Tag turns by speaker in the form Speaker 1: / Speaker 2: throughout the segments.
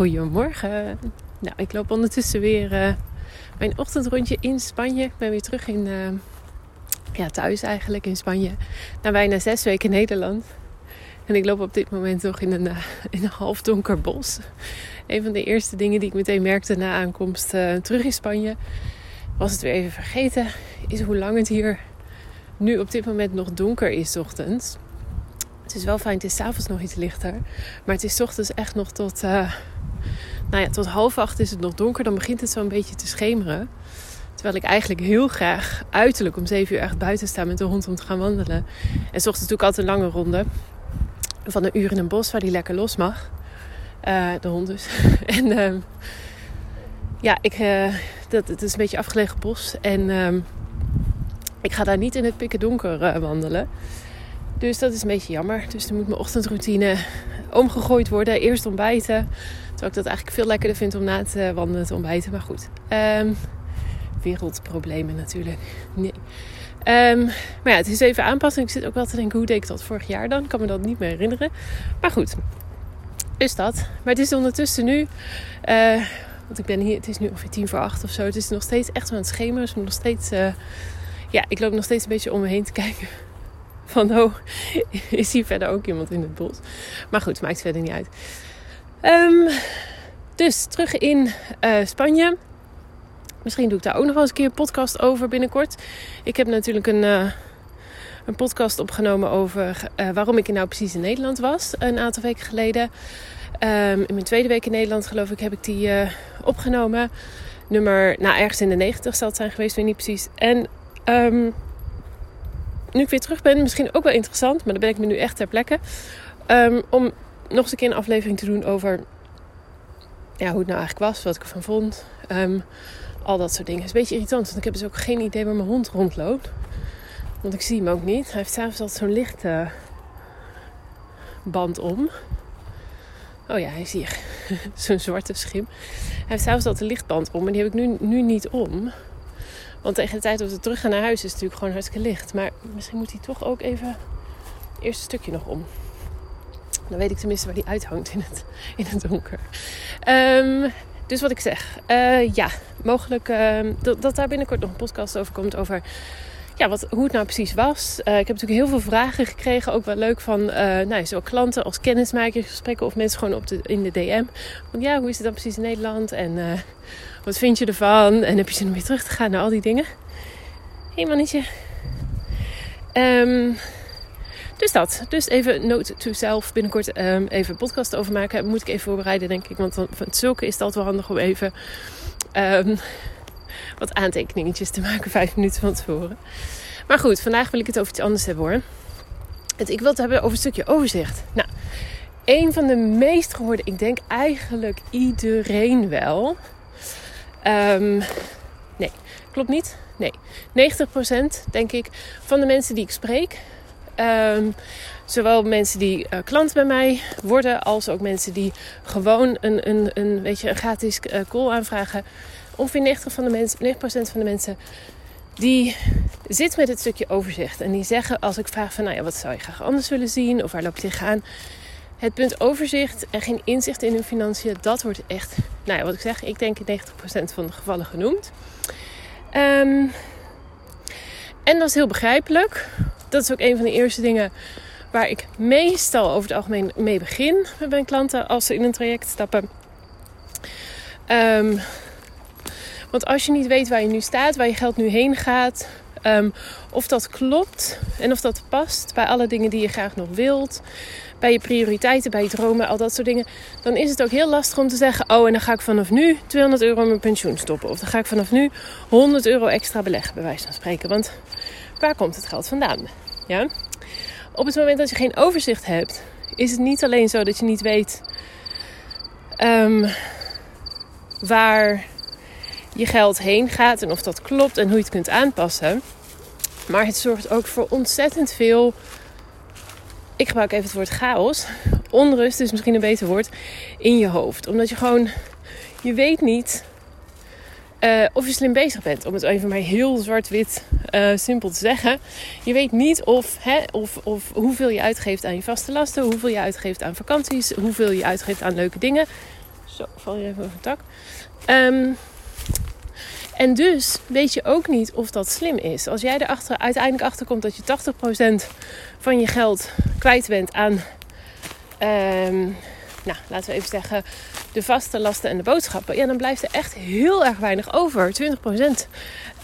Speaker 1: Goedemorgen. Nou, ik loop ondertussen weer uh, mijn ochtendrondje in Spanje. Ik ben weer terug in, uh, ja, thuis eigenlijk in Spanje. Na bijna zes weken Nederland. En ik loop op dit moment nog in een, uh, in een half donker bos. Een van de eerste dingen die ik meteen merkte na aankomst terug in Spanje, was het weer even vergeten, is hoe lang het hier nu op dit moment nog donker is ochtends. Het is wel fijn, het is s'avonds nog iets lichter. Maar het is ochtends echt nog tot, nou ja, tot half acht is het nog donker. Dan begint het zo'n beetje te schemeren. Terwijl ik eigenlijk heel graag uiterlijk om zeven uur echt buiten sta met de hond om te gaan wandelen. En ochtends natuurlijk altijd een lange ronde. Van een uur in een bos waar die lekker los mag. Uh, de hond dus. en uh, ja, ik, uh, dat, het is een beetje afgelegen bos. En ehm, ik ga daar niet in het pikken donker wandelen. Dus dat is een beetje jammer. Dus dan moet mijn ochtendroutine omgegooid worden. Eerst ontbijten. Terwijl ik dat eigenlijk veel lekkerder vind om na te wandelen te ontbijten. Maar goed. Um, wereldproblemen natuurlijk. Nee. Um, maar ja, het is even aanpassen. Ik zit ook wel te denken, hoe deed ik dat vorig jaar dan? Ik kan me dat niet meer herinneren. Maar goed, is dat. Maar het is ondertussen nu... Uh, want ik ben hier, het is nu ongeveer tien voor acht of zo. Het is nog steeds echt aan het schemeren. Dus nog steeds... Uh, ja, ik loop nog steeds een beetje om me heen te kijken van, oh, is hier verder ook iemand in het bos? Maar goed, maakt verder niet uit. Um, dus terug in uh, Spanje. Misschien doe ik daar ook nog wel eens een keer een podcast over binnenkort. Ik heb natuurlijk een, uh, een podcast opgenomen over uh, waarom ik nou precies in Nederland was. Een aantal weken geleden. Um, in mijn tweede week in Nederland, geloof ik, heb ik die opgenomen. Nummer, nou ergens in de 90 zal het zijn geweest, weet niet precies. En um, nu ik weer terug ben, misschien ook wel interessant, maar dan ben ik me nu echt ter plekke. Um, om nog eens een keer een aflevering te doen over ja, hoe het nou eigenlijk was, wat ik ervan vond. Um, al dat soort dingen. Het is een beetje irritant, want ik heb dus ook geen idee waar mijn hond rondloopt. Want ik zie hem ook niet. Hij heeft s'avonds altijd zo'n lichte uh, band om. Oh ja, hij is hier. zo'n zwarte schim. Hij heeft s'avonds altijd een lichtband om, en die heb ik nu, nu niet om. Want tegen de tijd dat we terug gaan naar huis is het natuurlijk gewoon hartstikke licht. Maar misschien moet hij toch ook even het eerste stukje nog om. Dan weet ik tenminste waar die uithangt in het, in het donker. Um, dus wat ik zeg. Uh, ja, mogelijk uh, dat, daar binnenkort nog een podcast over komt. Over ja, wat, hoe het nou precies was. Uh, ik heb natuurlijk heel veel vragen gekregen. Ook wel leuk van nou, zowel klanten als kennismakersgesprekken. Of mensen gewoon op de, in de DM. Want ja, hoe is het dan precies in Nederland? En wat vind je ervan? En heb je zin om weer terug te gaan naar al die dingen? Hé hey mannetje. Um, dus dat. Dus even note to self. Binnenkort um, even podcast over maken. Moet ik even voorbereiden, denk ik. Want van zulke is het altijd wel handig om even um, wat aantekeningetjes te maken. Vijf minuten van tevoren. Maar goed, vandaag wil ik het over iets anders hebben hoor. Het, ik wil het hebben over een stukje overzicht. Nou, een van de meest gehoorde, ik denk eigenlijk iedereen wel. Um, nee, klopt niet. Nee, 90% denk ik van de mensen die ik spreek. Um, zowel mensen die uh, klant bij mij worden, als ook mensen die gewoon een, een, een, weet je, een gratis uh, call aanvragen. Ongeveer 90%, van de mensen, 90 van de mensen die zit met het stukje overzicht. En die zeggen als ik vraag van, nou ja, wat zou je graag anders willen zien? Of waar loop je tegenaan? Het punt overzicht en geen inzicht in hun financiën, dat wordt echt, nou ja, wat ik zeg, ik denk in 90% van de gevallen genoemd. Um, en dat is heel begrijpelijk. Dat is ook een van de eerste dingen waar ik meestal over het algemeen mee begin met mijn klanten als ze in een traject stappen. Um, want als je niet weet waar je nu staat, waar je geld nu heen gaat, um, of dat klopt en of dat past bij alle dingen die je graag nog wilt, bij je prioriteiten, bij je dromen, al dat soort dingen, dan is het ook heel lastig om te zeggen: Oh, en dan ga ik vanaf nu 200 euro in mijn pensioen stoppen. Of dan ga ik vanaf nu 100 euro extra beleggen, bij wijze van spreken. Want waar komt het geld vandaan? Ja? Op het moment dat je geen overzicht hebt, is het niet alleen zo dat je niet weet um, waar je geld heen gaat en of dat klopt en hoe je het kunt aanpassen. Maar het zorgt ook voor ontzettend veel ik gebruik even het woord chaos. Onrust is misschien een beter woord in je hoofd. Omdat je gewoon, je weet niet uh, of je slim bezig bent. Om het even maar heel zwart-wit uh, simpel te zeggen. Je weet niet of, hè, of, of hoeveel je uitgeeft aan je vaste lasten. Hoeveel je uitgeeft aan vakanties. Hoeveel je uitgeeft aan leuke dingen. Zo, val je even over een tak. Ehm, en dus weet je ook niet of dat slim is. Als jij er achter, uiteindelijk achter komt dat je 80% van je geld kwijt bent aan, um, nou, laten we even zeggen, de vaste lasten en de boodschappen. Ja, dan blijft er echt heel erg weinig over. 20%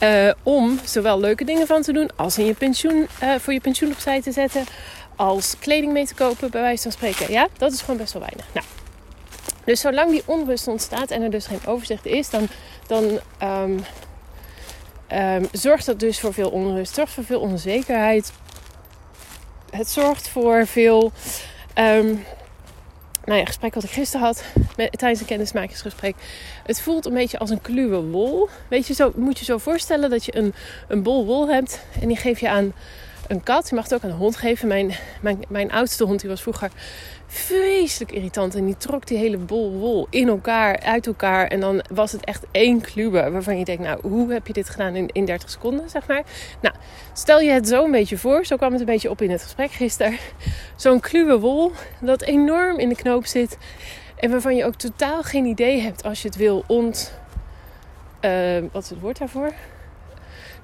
Speaker 1: uh, om zowel leuke dingen van te doen als in je pensioen, uh, voor je pensioen opzij te zetten. Als kleding mee te kopen, bij wijze van spreken. Ja, dat is gewoon best wel weinig. Nou, dus zolang die onrust ontstaat en er dus geen overzicht is, dan, dan um, um, zorgt dat dus voor veel onrust, zorgt voor veel onzekerheid. Het zorgt voor veel. Um, nou ja, gesprek wat ik gisteren had met, tijdens een kennismakingsgesprek. Het voelt een beetje als een kluwe wol. Weet je, zo moet je zo voorstellen dat je een, een bol wol hebt en die geef je aan een kat. Je mag het ook een hond geven. Mijn, mijn, mijn oudste hond die was vroeger vreselijk irritant. En die trok die hele bol wol in elkaar, uit elkaar. En dan was het echt één klube waarvan je denkt, nou, hoe heb je dit gedaan in, in 30 seconden, zeg maar. Nou, stel je het zo een beetje voor. Zo kwam het een beetje op in het gesprek gisteren. Zo'n kluwe wol dat enorm in de knoop zit. En waarvan je ook totaal geen idee hebt als je het wil ont... Uh, wat is het woord daarvoor?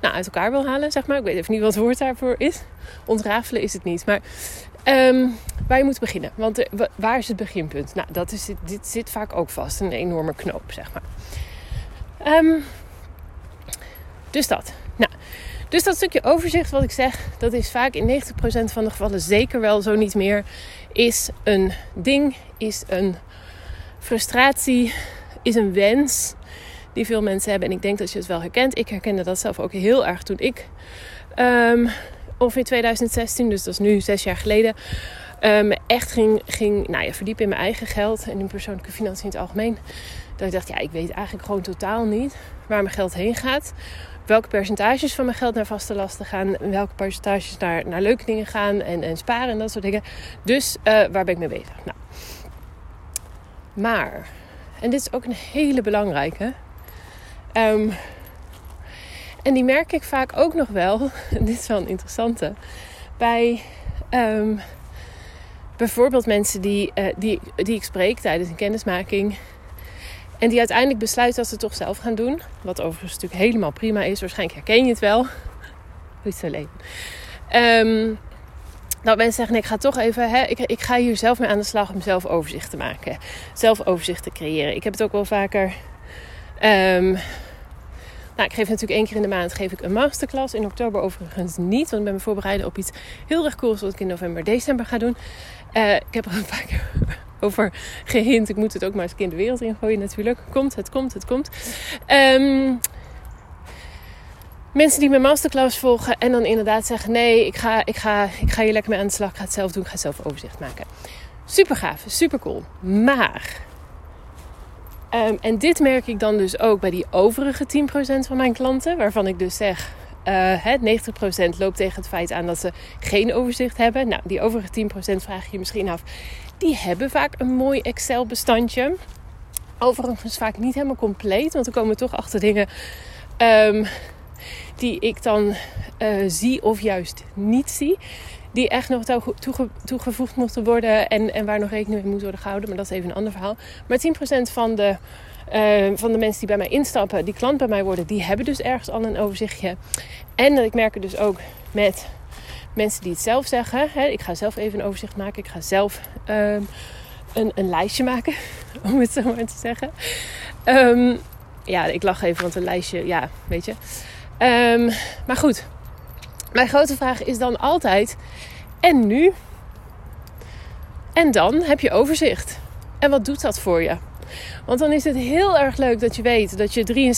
Speaker 1: Nou, uit elkaar wil halen, zeg maar. Ik weet even niet wat het woord daarvoor is. Ontrafelen is het niet. Maar um, waar je moet beginnen. Want waar is het beginpunt? Nou, dat is, dit zit vaak ook vast. Een enorme knoop, zeg maar. Um, dus dat. Nou, dus dat stukje overzicht wat ik zeg, dat is vaak in 90% van de gevallen zeker wel zo niet meer. Is een ding, is een frustratie, is een wens die veel mensen hebben. En ik denk dat je het wel herkent. Ik herkende dat zelf ook heel erg toen ik um, ongeveer 2016, dus dat is nu zes jaar geleden, um, echt ging, ging nou ja, verdiepen in mijn eigen geld en in persoonlijke financiën in het algemeen. Dat ik dacht, ja, ik weet eigenlijk gewoon totaal niet waar mijn geld heen gaat. Welke percentages van mijn geld naar vaste lasten gaan. Welke percentages naar, naar leuke dingen gaan. En, en sparen en dat soort dingen. Dus uh, waar ben ik mee bezig? Nou. Maar, en dit is ook een hele belangrijke. Um, en die merk ik vaak ook nog wel, dit is wel een interessante, bij um, bijvoorbeeld mensen die, uh, die, die ik spreek tijdens een kennismaking. En die uiteindelijk besluiten dat ze het toch zelf gaan doen. Wat overigens natuurlijk helemaal prima is. Waarschijnlijk herken je het wel. Goed alleen. Um, dat mensen zeggen, ik ga toch even, hè, ik, ik ga hier zelf mee aan de slag om zelf overzicht te maken. Zelf overzicht te creëren. Ik heb het ook wel vaker Um, nou, ik geef natuurlijk één keer in de maand geef ik een masterclass. In oktober overigens niet, want ik ben me voorbereiden op iets heel erg cools wat ik in november, december ga doen. Uh, ik heb er een paar keer over gehint. Ik moet het ook maar eens in de wereld ingooien natuurlijk. Komt, het komt, het komt. Um, mensen die mijn masterclass volgen en dan inderdaad zeggen: nee, ik ga, ik, ga, ik ga hier lekker mee aan de slag. Ik ga het zelf doen. Ik ga zelf overzicht maken. Super gaaf, super cool. Maar Um, en dit merk ik dan dus ook bij die overige 10% van mijn klanten, waarvan ik dus zeg. Uh, eh, 90% loopt tegen het feit aan dat ze geen overzicht hebben. Nou, die overige 10% vraag je je misschien af. Die hebben vaak een mooi Excel-bestandje. Overigens vaak niet helemaal compleet, want er komen toch achter dingen um, die ik dan uh, zie of juist niet zie die echt nog toege, toegevoegd mochten worden en, en waar nog rekening mee moet worden gehouden. Maar dat is even een ander verhaal. Maar 10% van de, uh, van de mensen die bij mij instappen, die klant bij mij worden, die hebben dus ergens al een overzichtje. En ik merk dus ook met mensen die het zelf zeggen. Hè, ik ga zelf even een overzicht maken. Ik ga zelf um, een, een lijstje maken, om het zo maar te zeggen. Um, ja, ik lach even, want een lijstje, ja, weet je. Um, maar goed, mijn grote vraag is dan altijd: en nu? En dan heb je overzicht. En wat doet dat voor je? Want dan is het heel erg leuk dat je weet dat je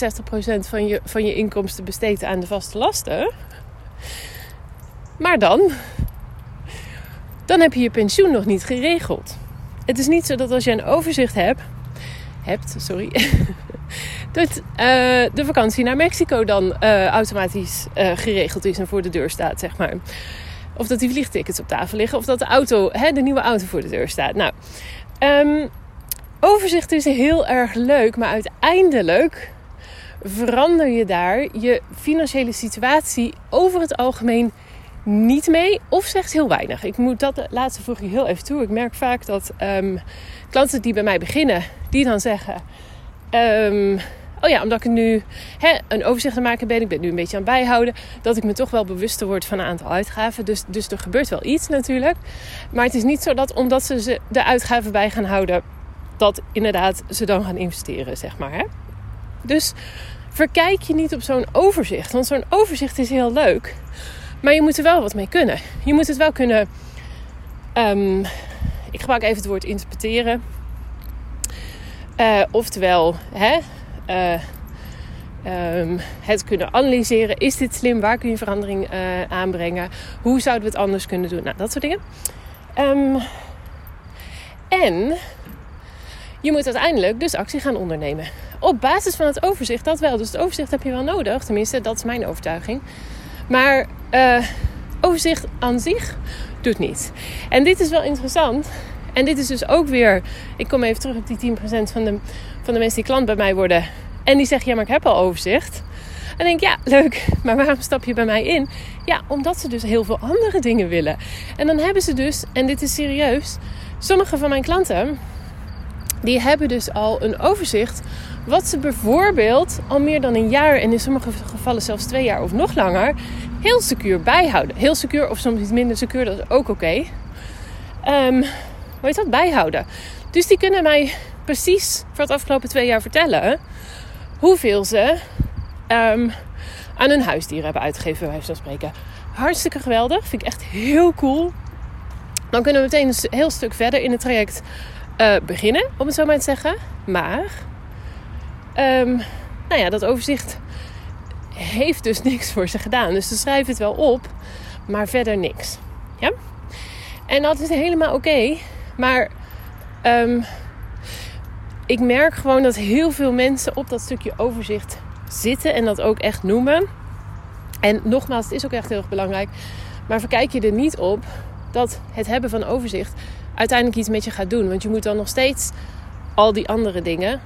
Speaker 1: 63% van je, van je inkomsten besteedt aan de vaste lasten. Maar dan, dan heb je je pensioen nog niet geregeld. Het is niet zo dat als je een overzicht hebt, hebt sorry, dat uh, de vakantie naar Mexico dan uh, automatisch uh, geregeld is en voor de deur staat, zeg maar. Of dat die vliegtickets op tafel liggen, of dat de auto, hè, de nieuwe auto voor de deur staat. Nou, um, overzicht is heel erg leuk, maar uiteindelijk verander je daar je financiële situatie over het algemeen niet mee of slechts heel weinig. Ik moet dat laatste voeg ik heel even toe. Ik merk vaak dat um, klanten die bij mij beginnen, die dan zeggen... Um, oh ja, omdat ik nu hè, een overzicht aan maken ben, ik ben nu een beetje aan het bijhouden, dat ik me toch wel bewuster word van een aantal uitgaven. Dus, dus er gebeurt wel iets natuurlijk. Maar het is niet zo dat omdat ze de uitgaven bij gaan houden, dat inderdaad ze dan gaan investeren, zeg maar. Hè? Dus verkijk je niet op zo'n overzicht. Want zo'n overzicht is heel leuk. Maar je moet er wel wat mee kunnen. Je moet het wel kunnen. Um, ik gebruik even het woord interpreteren. Uh, oftewel, hè, uh, um, het kunnen analyseren. Is dit slim? Waar kun je verandering uh, aanbrengen? Hoe zouden we het anders kunnen doen? Nou, dat soort dingen. Um, en je moet uiteindelijk dus actie gaan ondernemen. Op basis van het overzicht, dat wel. Dus het overzicht heb je wel nodig. Tenminste, dat is mijn overtuiging. Maar uh, overzicht aan zich doet niet. En dit is wel interessant. En dit is dus ook weer. Ik kom even terug op die 10% van de, van de mensen die klant bij mij worden. En die zeggen: Ja, maar ik heb al overzicht. En denk ik, ja, leuk, maar waarom stap je bij mij in? Ja, omdat ze dus heel veel andere dingen willen. En dan hebben ze dus, en dit is serieus, sommige van mijn klanten, die hebben dus al een overzicht wat ze bijvoorbeeld al meer dan een jaar en in sommige gevallen zelfs twee jaar of nog langer heel secuur bijhouden. Heel secuur of soms iets minder secuur, dat is ook oké. Okay. Um, hoe heet dat? Bijhouden. Dus die kunnen mij precies voor het afgelopen twee jaar vertellen hoeveel ze um, aan hun huisdieren hebben uitgegeven, bij wijze spreken. Hartstikke geweldig. Vind ik echt heel cool. Dan kunnen we meteen een heel stuk verder in het traject uh, beginnen, om het zo maar te zeggen. Maar, um, nou ja, dat overzicht heeft dus niks voor ze gedaan. Dus ze schrijven het wel op, maar verder niks. Ja? En dat is helemaal oké. Maar um, ik merk gewoon dat heel veel mensen op dat stukje overzicht zitten en dat ook echt noemen. En nogmaals, het is ook echt heel erg belangrijk. Maar verkijk je er niet op dat het hebben van overzicht uiteindelijk iets met je gaat doen. Want je moet dan nog steeds al die andere dingen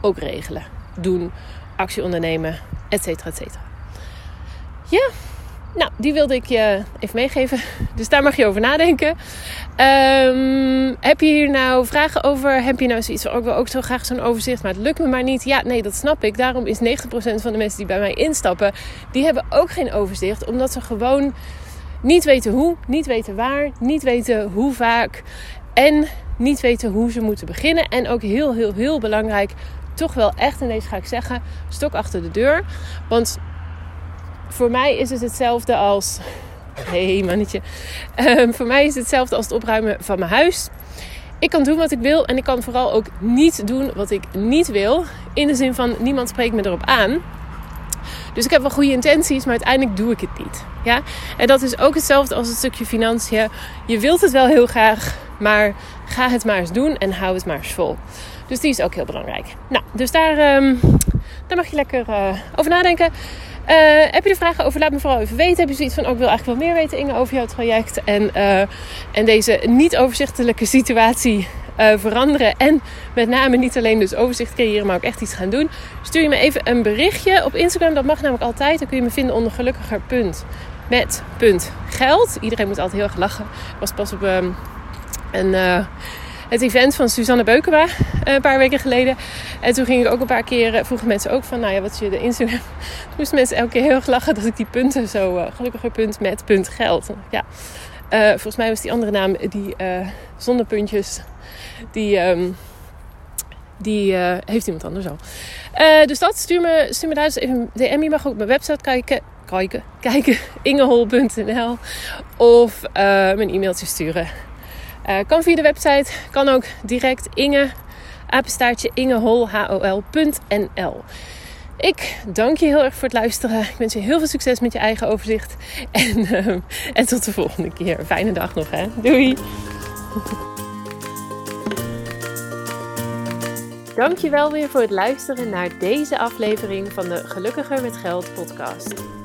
Speaker 1: ook regelen, doen, actie ondernemen, et cetera, et cetera. Ja, nou, die wilde ik je even meegeven. Dus daar mag je over nadenken. Um, heb je hier nou vragen over? Heb je nou zoiets van, oh, ik ook zo graag zo'n overzicht, maar het lukt me maar niet? Ja, nee, dat snap ik. Daarom is 90% van de mensen die bij mij instappen, die hebben ook geen overzicht. Omdat ze gewoon niet weten hoe, niet weten waar, niet weten hoe vaak. En niet weten hoe ze moeten beginnen. En ook heel, heel, heel belangrijk, toch wel echt, en deze ga ik zeggen, stok achter de deur. Want voor mij is het hetzelfde als. Hey mannetje. Um, voor mij is het hetzelfde als het opruimen van mijn huis. Ik kan doen wat ik wil en ik kan vooral ook niet doen wat ik niet wil. In de zin van niemand spreekt me erop aan. Dus ik heb wel goede intenties, maar uiteindelijk doe ik het niet. Ja? En dat is ook hetzelfde als het stukje financiën. Je wilt het wel heel graag, maar ga het maar eens doen en hou het maar eens vol. Dus die is ook heel belangrijk. Nou, dus daar, um, daar mag je lekker uh, over nadenken. Uh, heb je er vragen over? Laat me vooral even weten. Heb je zoiets van: ook oh, wil eigenlijk wel meer weten, Inge, over jouw traject en, uh, en deze niet overzichtelijke situatie uh, veranderen. En met name niet alleen dus overzicht creëren, maar ook echt iets gaan doen. Stuur je me even een berichtje op Instagram. Dat mag namelijk altijd. Dan kun je me vinden onder gelukkiger punt met punt geld. Iedereen moet altijd heel erg lachen. Ik was pas op um, een het event van Suzanne Beukema eh, een paar weken geleden. En toen ging ik ook een paar keer, eh, vroegen mensen ook van, nou ja, wat is je de Instagram? Toen moesten mensen elke keer heel erg lachen dat ik die punten zo, uh, gelukkiger punt met punt geld. Ja, volgens mij was die andere naam, die uh, zonder puntjes, die... Um, die heeft iemand anders al. Dus dat, stuur me, stuur me daar eens even een DM. Je mag ook op mijn website kijken. Kijken, kijken ingehol.nl. Of mijn e-mailtje sturen. Uh, kan via de website, kan ook direct Inge, apenstaartje ingehol.nl. Ik dank je heel erg voor het luisteren. Ik wens je heel veel succes met je eigen overzicht. En, uh, en tot de volgende keer. Fijne dag nog, hè. Doei! Dankjewel weer voor het luisteren naar deze aflevering van de Gelukkiger met Geld podcast.